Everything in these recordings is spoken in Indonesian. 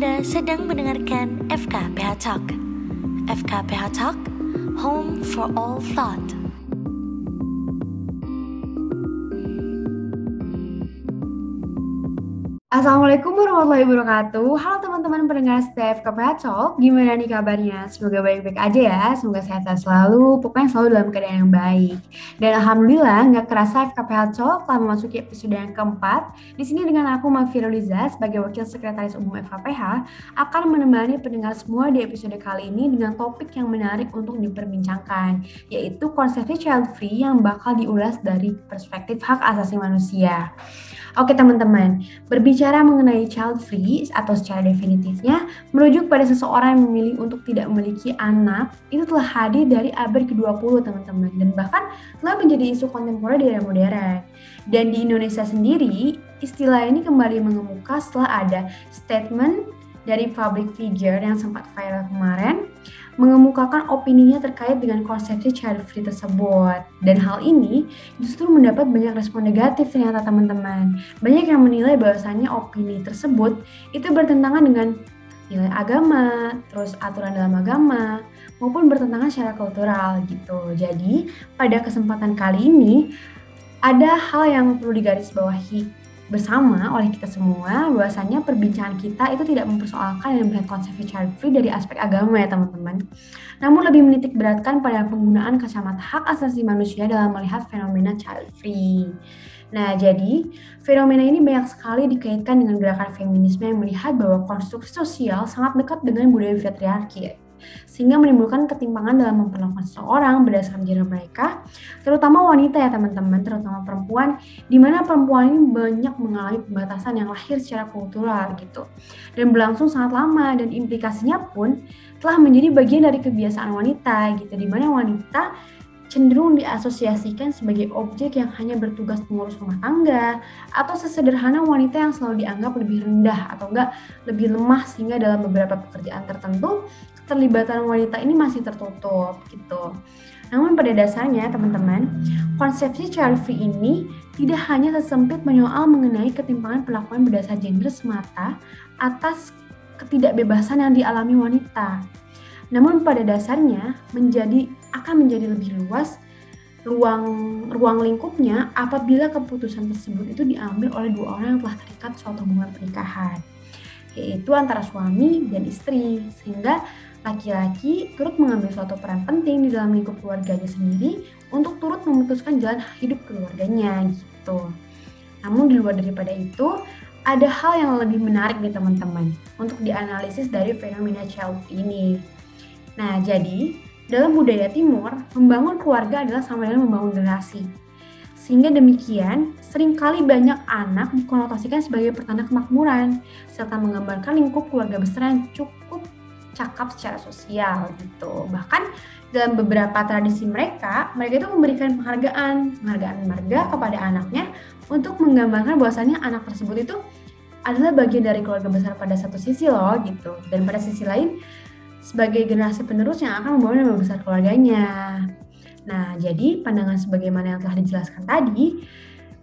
Anda sedang mendengarkan FKPH Talk. FKPH Talk, home for all thought. Assalamualaikum warahmatullahi wabarakatuh. Halo teman-teman pendengar Step KPH Talk. Gimana nih kabarnya? Semoga baik-baik aja ya. Semoga sehat-sehat selalu. Pokoknya selalu dalam keadaan yang baik. Dan alhamdulillah nggak kerasa FKPH Talk telah memasuki episode yang keempat. Di sini dengan aku Mafira Liza sebagai Wakil Sekretaris Umum FKPH akan menemani pendengar semua di episode kali ini dengan topik yang menarik untuk diperbincangkan, yaitu konsepsi child free yang bakal diulas dari perspektif hak asasi manusia. Oke teman-teman, berbicara mengenai child free atau secara definitifnya merujuk pada seseorang yang memilih untuk tidak memiliki anak itu telah hadir dari abad ke-20 teman-teman dan bahkan telah menjadi isu kontemporer di era modern. Dan di Indonesia sendiri, istilah ini kembali mengemuka setelah ada statement dari public figure yang sempat viral kemarin mengemukakan opininya terkait dengan konsepsi child free tersebut. Dan hal ini justru mendapat banyak respon negatif ternyata teman-teman. Banyak yang menilai bahwasannya opini tersebut itu bertentangan dengan nilai agama, terus aturan dalam agama, maupun bertentangan secara kultural gitu. Jadi, pada kesempatan kali ini ada hal yang perlu digarisbawahi bersama oleh kita semua bahwasanya perbincangan kita itu tidak mempersoalkan dan melihat konsep child free dari aspek agama ya teman-teman. Namun lebih menitik beratkan pada penggunaan kacamata hak asasi manusia dalam melihat fenomena child free. Nah, jadi fenomena ini banyak sekali dikaitkan dengan gerakan feminisme yang melihat bahwa konstruksi sosial sangat dekat dengan budaya patriarki sehingga menimbulkan ketimpangan dalam memperlakukan seseorang berdasarkan gender mereka, terutama wanita ya teman-teman, terutama perempuan, di mana perempuan ini banyak mengalami pembatasan yang lahir secara kultural gitu, dan berlangsung sangat lama dan implikasinya pun telah menjadi bagian dari kebiasaan wanita gitu, di mana wanita cenderung diasosiasikan sebagai objek yang hanya bertugas mengurus rumah tangga atau sesederhana wanita yang selalu dianggap lebih rendah atau enggak lebih lemah sehingga dalam beberapa pekerjaan tertentu keterlibatan wanita ini masih tertutup gitu. Namun pada dasarnya teman-teman, konsepsi child free ini tidak hanya sesempit menyoal mengenai ketimpangan perlakuan berdasar gender semata atas ketidakbebasan yang dialami wanita. Namun pada dasarnya menjadi akan menjadi lebih luas ruang ruang lingkupnya apabila keputusan tersebut itu diambil oleh dua orang yang telah terikat suatu hubungan pernikahan yaitu antara suami dan istri sehingga laki-laki turut mengambil suatu peran penting di dalam lingkup keluarganya sendiri untuk turut memutuskan jalan hidup keluarganya gitu. Namun di luar daripada itu, ada hal yang lebih menarik nih teman-teman untuk dianalisis dari fenomena child ini. Nah, jadi dalam budaya timur, membangun keluarga adalah sama dengan membangun generasi. Sehingga demikian, sering kali banyak anak dikonotasikan sebagai pertanda kemakmuran, serta menggambarkan lingkup keluarga besar yang cukup cakap secara sosial gitu. Bahkan dalam beberapa tradisi mereka, mereka itu memberikan penghargaan, penghargaan marga kepada anaknya untuk menggambarkan bahwasannya anak tersebut itu adalah bagian dari keluarga besar pada satu sisi loh gitu. Dan pada sisi lain sebagai generasi penerus yang akan membawa nama besar keluarganya. Nah, jadi pandangan sebagaimana yang telah dijelaskan tadi,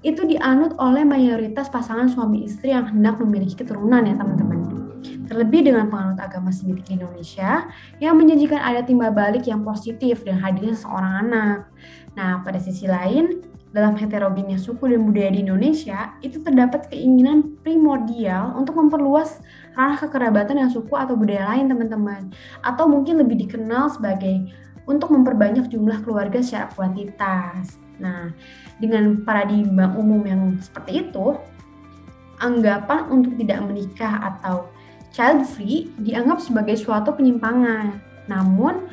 itu dianut oleh mayoritas pasangan suami istri yang hendak memiliki keturunan ya teman-teman. Terlebih dengan penganut agama di Indonesia yang menjanjikan ada timbal balik yang positif dan hadirnya seorang anak. Nah, pada sisi lain, dalam heterogennya suku dan budaya di Indonesia, itu terdapat keinginan primordial untuk memperluas ranah kekerabatan yang suku atau budaya lain, teman-teman. Atau mungkin lebih dikenal sebagai untuk memperbanyak jumlah keluarga secara kuantitas. Nah, dengan paradigma umum yang seperti itu, anggapan untuk tidak menikah atau child free dianggap sebagai suatu penyimpangan. Namun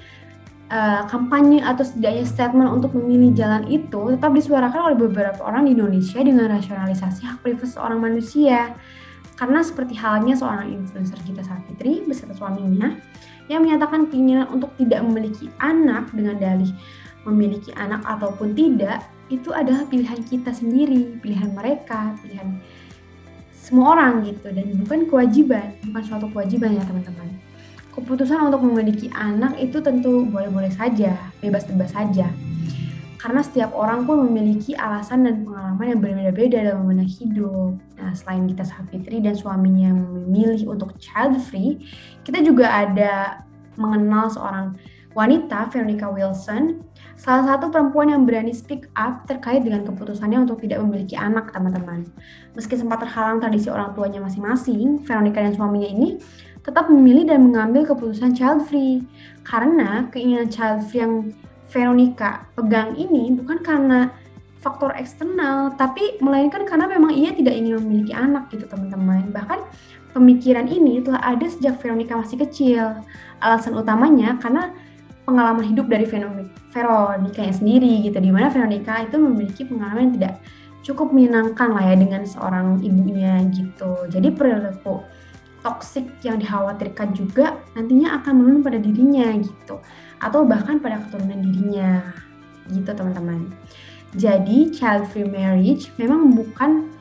uh, kampanye atau setidaknya statement untuk memilih jalan itu tetap disuarakan oleh beberapa orang di Indonesia dengan rasionalisasi hak privasi seorang manusia. Karena seperti halnya seorang influencer Gita Savitri beserta suaminya yang menyatakan keinginan untuk tidak memiliki anak dengan dalih memiliki anak ataupun tidak itu adalah pilihan kita sendiri, pilihan mereka, pilihan semua orang gitu dan bukan kewajiban, bukan suatu kewajiban ya teman-teman. Keputusan untuk memiliki anak itu tentu boleh-boleh saja, bebas-bebas saja. karena setiap orang pun memiliki alasan dan pengalaman yang berbeda-beda dalam memandang hidup. Nah, selain kita Safitri dan suaminya memilih untuk child free, kita juga ada mengenal seorang wanita, Veronica Wilson, salah satu perempuan yang berani speak up terkait dengan keputusannya untuk tidak memiliki anak, teman-teman. Meski sempat terhalang tradisi orang tuanya masing-masing, Veronica dan suaminya ini tetap memilih dan mengambil keputusan child free. Karena keinginan child free yang Veronica pegang ini bukan karena faktor eksternal, tapi melainkan karena memang ia tidak ingin memiliki anak gitu teman-teman. Bahkan pemikiran ini telah ada sejak Veronica masih kecil. Alasan utamanya karena pengalaman hidup dari Veronica sendiri gitu, di mana Veronica itu memiliki pengalaman yang tidak cukup menyenangkan lah ya dengan seorang ibunya gitu. Jadi perilaku toksik yang dikhawatirkan juga nantinya akan menurun pada dirinya gitu atau bahkan pada keturunan dirinya gitu teman-teman. Jadi child free marriage memang bukan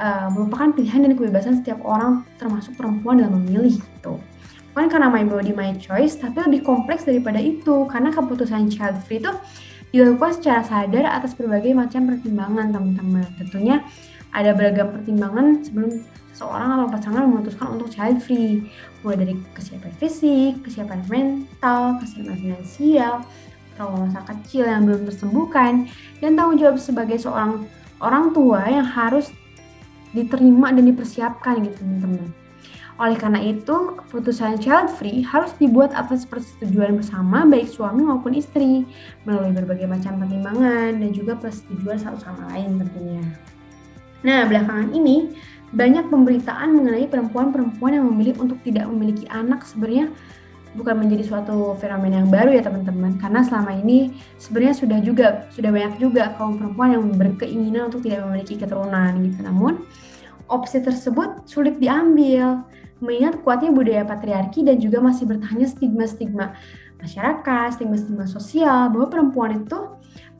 uh, merupakan pilihan dan kebebasan setiap orang termasuk perempuan dalam memilih gitu. Bukan karena my body my choice, tapi lebih kompleks daripada itu karena keputusan child free itu dilakukan secara sadar atas berbagai macam pertimbangan teman-teman. Tentunya ada beragam pertimbangan sebelum seorang atau pasangan memutuskan untuk child free, mulai dari kesiapan fisik, kesiapan mental, kesiapan finansial, trauma masa kecil yang belum tersembuhkan, dan tanggung jawab sebagai seorang orang tua yang harus diterima dan dipersiapkan gitu teman-teman. Oleh karena itu, keputusan child free harus dibuat atas persetujuan bersama baik suami maupun istri melalui berbagai macam pertimbangan dan juga persetujuan satu sama lain tentunya. Nah, belakangan ini banyak pemberitaan mengenai perempuan-perempuan yang memilih untuk tidak memiliki anak sebenarnya bukan menjadi suatu fenomena yang baru ya teman-teman. Karena selama ini sebenarnya sudah juga sudah banyak juga kaum perempuan yang berkeinginan untuk tidak memiliki keturunan gitu. Namun opsi tersebut sulit diambil mengingat kuatnya budaya patriarki dan juga masih bertahannya stigma-stigma masyarakat, stigma-stigma sosial bahwa perempuan itu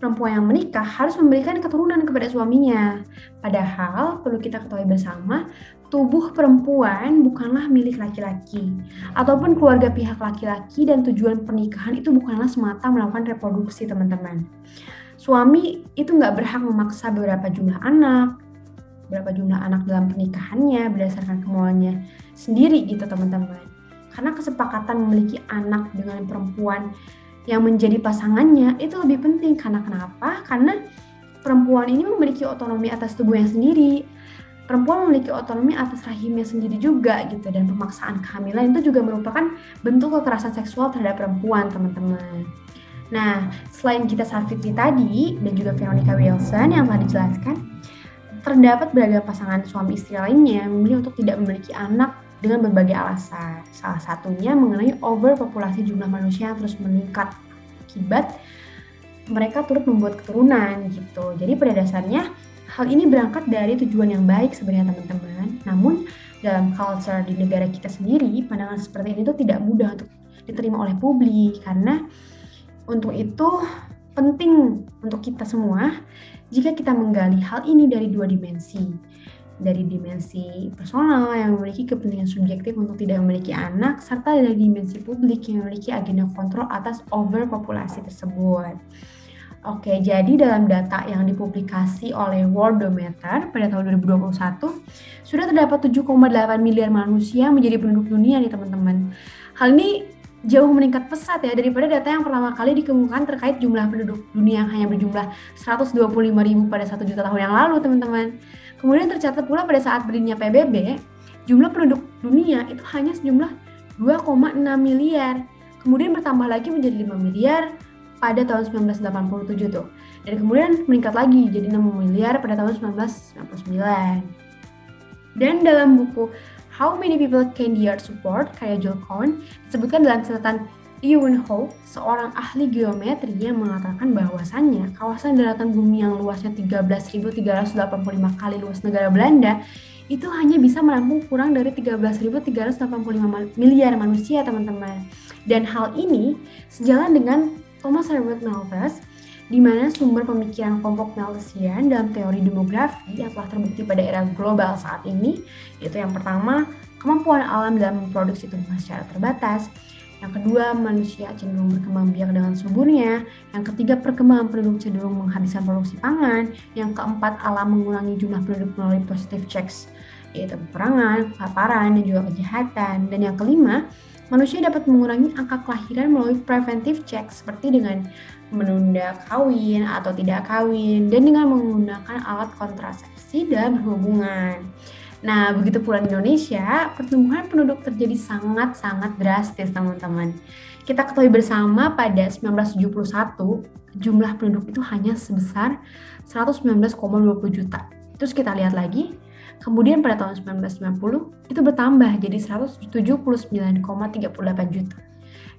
perempuan yang menikah harus memberikan keturunan kepada suaminya. Padahal perlu kita ketahui bersama, tubuh perempuan bukanlah milik laki-laki ataupun keluarga pihak laki-laki dan tujuan pernikahan itu bukanlah semata melakukan reproduksi teman-teman. Suami itu nggak berhak memaksa beberapa jumlah anak, berapa jumlah anak dalam pernikahannya berdasarkan kemauannya sendiri gitu teman-teman. Karena kesepakatan memiliki anak dengan perempuan yang menjadi pasangannya itu lebih penting karena kenapa? Karena perempuan ini memiliki otonomi atas tubuhnya sendiri. Perempuan memiliki otonomi atas rahimnya sendiri juga gitu dan pemaksaan kehamilan itu juga merupakan bentuk kekerasan seksual terhadap perempuan, teman-teman. Nah, selain kita Safitri tadi dan juga Veronica Wilson yang telah dijelaskan, terdapat beragam pasangan suami istri lainnya memilih untuk tidak memiliki anak dengan berbagai alasan. Salah satunya mengenai overpopulasi jumlah manusia yang terus meningkat akibat mereka turut membuat keturunan gitu. Jadi pada dasarnya hal ini berangkat dari tujuan yang baik sebenarnya teman-teman. Namun dalam culture di negara kita sendiri pandangan seperti ini tuh tidak mudah untuk diterima oleh publik karena untuk itu penting untuk kita semua jika kita menggali hal ini dari dua dimensi dari dimensi personal yang memiliki kepentingan subjektif untuk tidak memiliki anak, serta dari dimensi publik yang memiliki agenda kontrol atas overpopulasi tersebut. Oke, jadi dalam data yang dipublikasi oleh Worldometer pada tahun 2021, sudah terdapat 7,8 miliar manusia menjadi penduduk dunia nih teman-teman. Hal ini jauh meningkat pesat ya daripada data yang pertama kali dikemukakan terkait jumlah penduduk dunia yang hanya berjumlah 125 ribu pada satu juta tahun yang lalu teman-teman. Kemudian tercatat pula pada saat berdirinya PBB, jumlah penduduk dunia itu hanya sejumlah 2,6 miliar. Kemudian bertambah lagi menjadi 5 miliar pada tahun 1987 tuh. Dan kemudian meningkat lagi jadi 6 miliar pada tahun 1999. Dan dalam buku How Many People Can the Earth Support karya Joel Cohn disebutkan dalam catatan Ewan Ho, seorang ahli geometri yang mengatakan bahwasannya kawasan daratan bumi yang luasnya 13.385 kali luas negara Belanda itu hanya bisa menampung kurang dari 13.385 miliar manusia, teman-teman. Dan hal ini sejalan dengan Thomas Herbert Malthus, di mana sumber pemikiran kelompok Malthusian dalam teori demografi yang telah terbukti pada era global saat ini, yaitu yang pertama, kemampuan alam dalam memproduksi tumbuhan secara terbatas, Yang kedua, manusia cenderung berkembang biak dengan suburnya. Yang ketiga, perkembangan penduduk cenderung menghabiskan produksi pangan. Yang keempat, alam mengurangi jumlah penduduk melalui positive checks, yaitu peperangan, kelaparan, dan juga kejahatan. Dan yang kelima, manusia dapat mengurangi angka kelahiran melalui preventive checks, seperti dengan menunda kawin atau tidak kawin, dan dengan menggunakan alat kontrasepsi dalam hubungan. Nah, begitu pula di Indonesia, pertumbuhan penduduk terjadi sangat-sangat drastis, teman-teman. Kita ketahui bersama pada 1971, jumlah penduduk itu hanya sebesar 119,20 juta. Terus kita lihat lagi, kemudian pada tahun 1990 itu bertambah jadi 179,38 juta.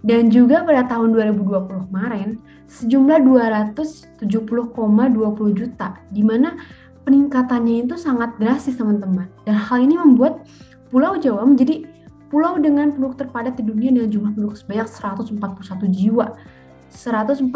Dan juga pada tahun 2020 kemarin, sejumlah 270,20 juta, di mana peningkatannya itu sangat drastis teman-teman. Dan hal ini membuat Pulau Jawa menjadi pulau dengan penduduk terpadat di dunia dengan jumlah penduduk sebanyak 141 jiwa. 141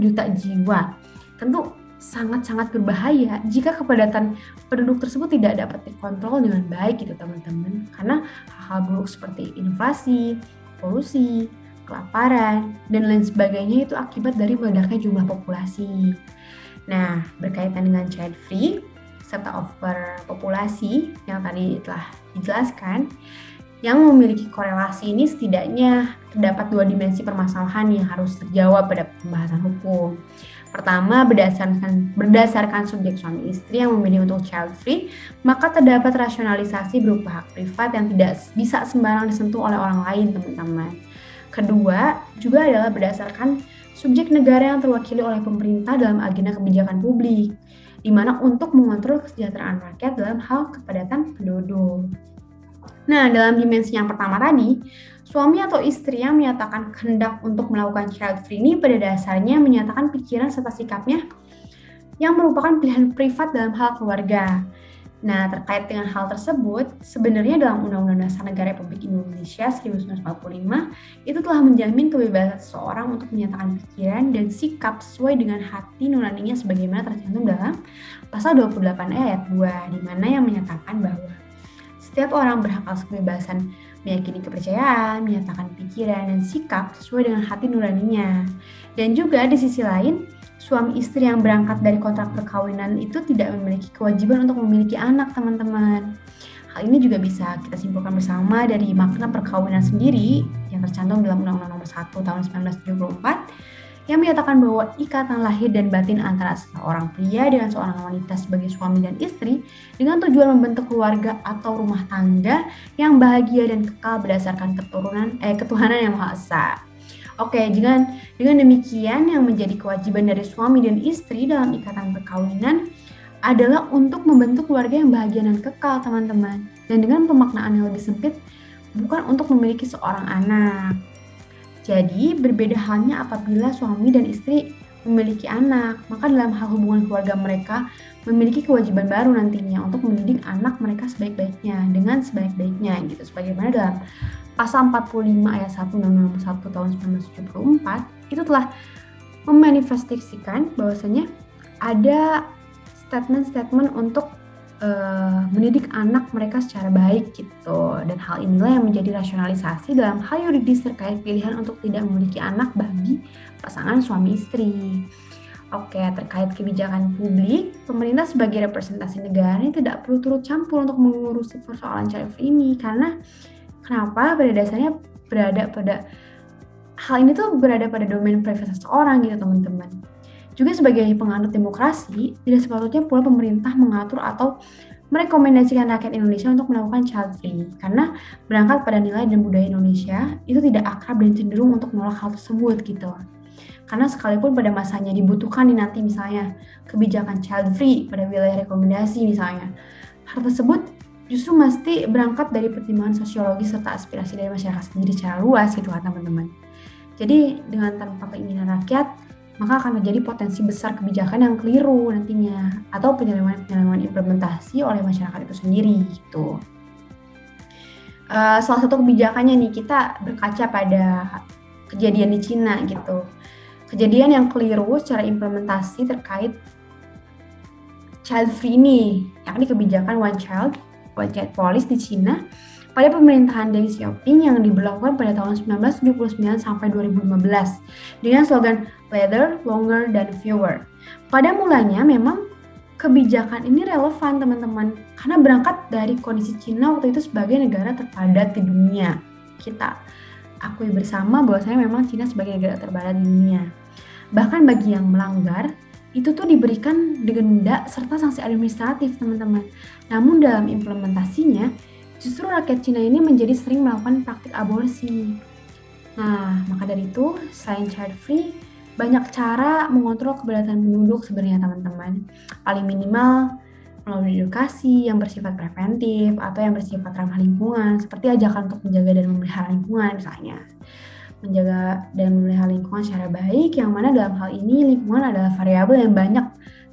juta jiwa. Tentu sangat-sangat berbahaya jika kepadatan penduduk tersebut tidak dapat dikontrol dengan baik gitu teman-teman. Karena hal-hal buruk seperti inflasi, polusi, kelaparan, dan lain sebagainya itu akibat dari meledaknya jumlah populasi. Nah, berkaitan dengan child free serta overpopulasi yang tadi telah dijelaskan, yang memiliki korelasi ini setidaknya terdapat dua dimensi permasalahan yang harus terjawab pada pembahasan hukum. Pertama, berdasarkan berdasarkan subjek suami istri yang memilih untuk child free, maka terdapat rasionalisasi berupa hak privat yang tidak bisa sembarang disentuh oleh orang lain, teman-teman. Kedua, juga adalah berdasarkan subjek negara yang terwakili oleh pemerintah dalam agenda kebijakan publik, di mana untuk mengontrol kesejahteraan rakyat dalam hal kepadatan penduduk. Nah, dalam dimensi yang pertama tadi, suami atau istri yang menyatakan kehendak untuk melakukan child free ini pada dasarnya menyatakan pikiran serta sikapnya yang merupakan pilihan privat dalam hal keluarga. Nah, terkait dengan hal tersebut, sebenarnya dalam Undang-Undang Dasar Negara Republik Indonesia 1945 itu telah menjamin kebebasan seseorang untuk menyatakan pikiran dan sikap sesuai dengan hati nuraninya sebagaimana tercantum dalam pasal 28 ayat 2 di mana yang menyatakan bahwa setiap orang berhak atas kebebasan meyakini kepercayaan, menyatakan pikiran dan sikap sesuai dengan hati nuraninya. Dan juga di sisi lain, suami istri yang berangkat dari kontrak perkawinan itu tidak memiliki kewajiban untuk memiliki anak, teman-teman. Hal ini juga bisa kita simpulkan bersama dari makna perkawinan sendiri yang tercantum dalam Undang-Undang Nomor 1 Tahun 1974 yang menyatakan bahwa ikatan lahir dan batin antara seorang pria dengan seorang wanita sebagai suami dan istri dengan tujuan membentuk keluarga atau rumah tangga yang bahagia dan kekal berdasarkan keturunan eh ketuhanan yang Maha Esa. Oke, dengan dengan demikian yang menjadi kewajiban dari suami dan istri dalam ikatan perkawinan adalah untuk membentuk keluarga yang bahagia dan kekal, teman-teman. Dan dengan pemaknaan yang lebih sempit, bukan untuk memiliki seorang anak. Jadi, berbeda halnya apabila suami dan istri memiliki anak, maka dalam hal hubungan keluarga mereka memiliki kewajiban baru nantinya untuk mendidik anak mereka sebaik-baiknya dengan sebaik-baiknya gitu. Sebagaimana dalam pasal 45 ayat 1 Undang-Undang 1 tahun 1974 itu telah memanifestasikan bahwasanya ada statement-statement untuk uh, mendidik anak mereka secara baik gitu dan hal inilah yang menjadi rasionalisasi dalam hal yuridis terkait pilihan untuk tidak memiliki anak bagi pasangan suami istri. Oke, terkait kebijakan publik, pemerintah sebagai representasi negara ini tidak perlu turut campur untuk mengurusi persoalan child ini karena Kenapa? Pada dasarnya berada pada hal ini tuh berada pada domain privasi seseorang gitu teman-teman. Juga sebagai penganut demokrasi, tidak sepatutnya pula pemerintah mengatur atau merekomendasikan rakyat Indonesia untuk melakukan child free karena berangkat pada nilai dan budaya Indonesia itu tidak akrab dan cenderung untuk menolak hal tersebut gitu. Karena sekalipun pada masanya dibutuhkan nih nanti misalnya kebijakan child free pada wilayah rekomendasi misalnya, hal tersebut justru mesti berangkat dari pertimbangan sosiologis serta aspirasi dari masyarakat sendiri secara luas gitu kan teman-teman. Jadi dengan tanpa keinginan rakyat, maka akan terjadi potensi besar kebijakan yang keliru nantinya atau penyelewengan-penyelewengan implementasi oleh masyarakat itu sendiri gitu. Uh, salah satu kebijakannya nih kita berkaca pada kejadian di Cina gitu. Kejadian yang keliru secara implementasi terkait child free ini, yakni kebijakan one child Wajah polis di Cina pada pemerintahan Deng Xiaoping yang diberlakukan pada tahun 1979 sampai 2015 dengan slogan Leather, Longer, dan Fewer. Pada mulanya memang kebijakan ini relevan teman-teman karena berangkat dari kondisi Cina waktu itu sebagai negara terpadat di dunia. Kita akui bersama bahwasanya memang Cina sebagai negara terpadat di dunia. Bahkan bagi yang melanggar, itu tuh diberikan denda serta sanksi administratif teman-teman. Namun dalam implementasinya, justru rakyat Cina ini menjadi sering melakukan praktik aborsi. Nah, maka dari itu, selain child free, banyak cara mengontrol keberadaan penduduk sebenarnya teman-teman. Paling minimal melalui edukasi yang bersifat preventif atau yang bersifat ramah lingkungan, seperti ajakan untuk menjaga dan memelihara lingkungan misalnya menjaga dan memelihara lingkungan secara baik, yang mana dalam hal ini lingkungan adalah variabel yang banyak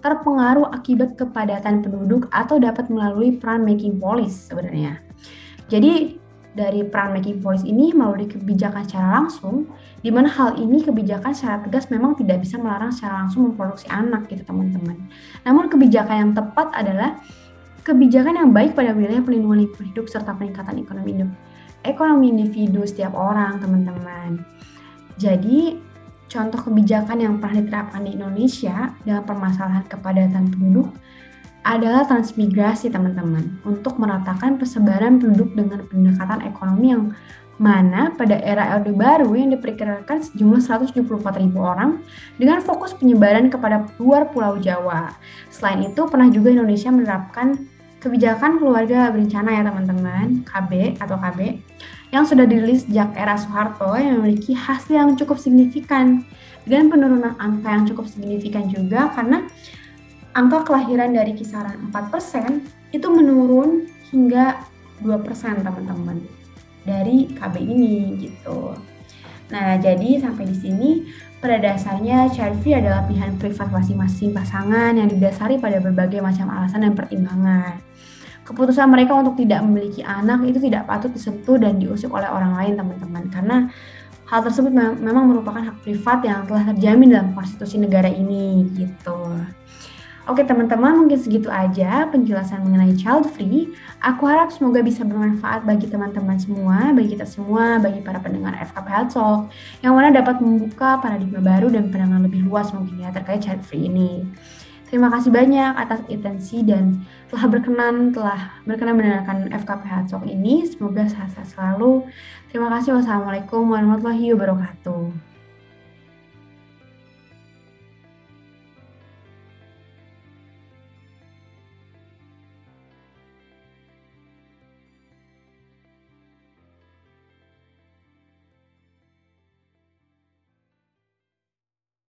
terpengaruh akibat kepadatan penduduk atau dapat melalui peran making policy sebenarnya. Jadi dari peran making policy ini melalui kebijakan secara langsung, di mana hal ini kebijakan secara tegas memang tidak bisa melarang secara langsung memproduksi anak gitu teman-teman. Namun kebijakan yang tepat adalah kebijakan yang baik pada wilayah pelindungan lingkungan hidup serta peningkatan ekonomi hidup ekonomi individu setiap orang, teman-teman. Jadi, contoh kebijakan yang pernah diterapkan di Indonesia dalam permasalahan kepadatan penduduk adalah transmigrasi, teman-teman, untuk meratakan persebaran penduduk dengan pendekatan ekonomi yang mana pada era Orde Baru yang diperkirakan sejumlah 174 ribu orang dengan fokus penyebaran kepada luar Pulau Jawa. Selain itu, pernah juga Indonesia menerapkan kebijakan keluarga berencana ya teman-teman, KB atau KB, yang sudah dirilis sejak era Soeharto yang memiliki hasil yang cukup signifikan dengan penurunan angka yang cukup signifikan juga karena angka kelahiran dari kisaran 4% itu menurun hingga 2% teman-teman dari KB ini gitu. Nah, jadi sampai di sini pada dasarnya free adalah pilihan privat masing-masing pasangan yang didasari pada berbagai macam alasan dan pertimbangan. Keputusan mereka untuk tidak memiliki anak itu tidak patut disentuh dan diusik oleh orang lain, teman-teman, karena hal tersebut memang merupakan hak privat yang telah terjamin dalam konstitusi negara ini, gitu. Oke teman-teman, mungkin segitu aja penjelasan mengenai child free. Aku harap semoga bisa bermanfaat bagi teman-teman semua, bagi kita semua, bagi para pendengar FKP Talk, yang mana dapat membuka paradigma baru dan pandangan lebih luas mungkin ya terkait child free ini. Terima kasih banyak atas intensi dan telah berkenan telah berkenan mendengarkan FKP Talk ini. Semoga sehat-sehat selalu. Terima kasih. Wassalamualaikum warahmatullahi wabarakatuh.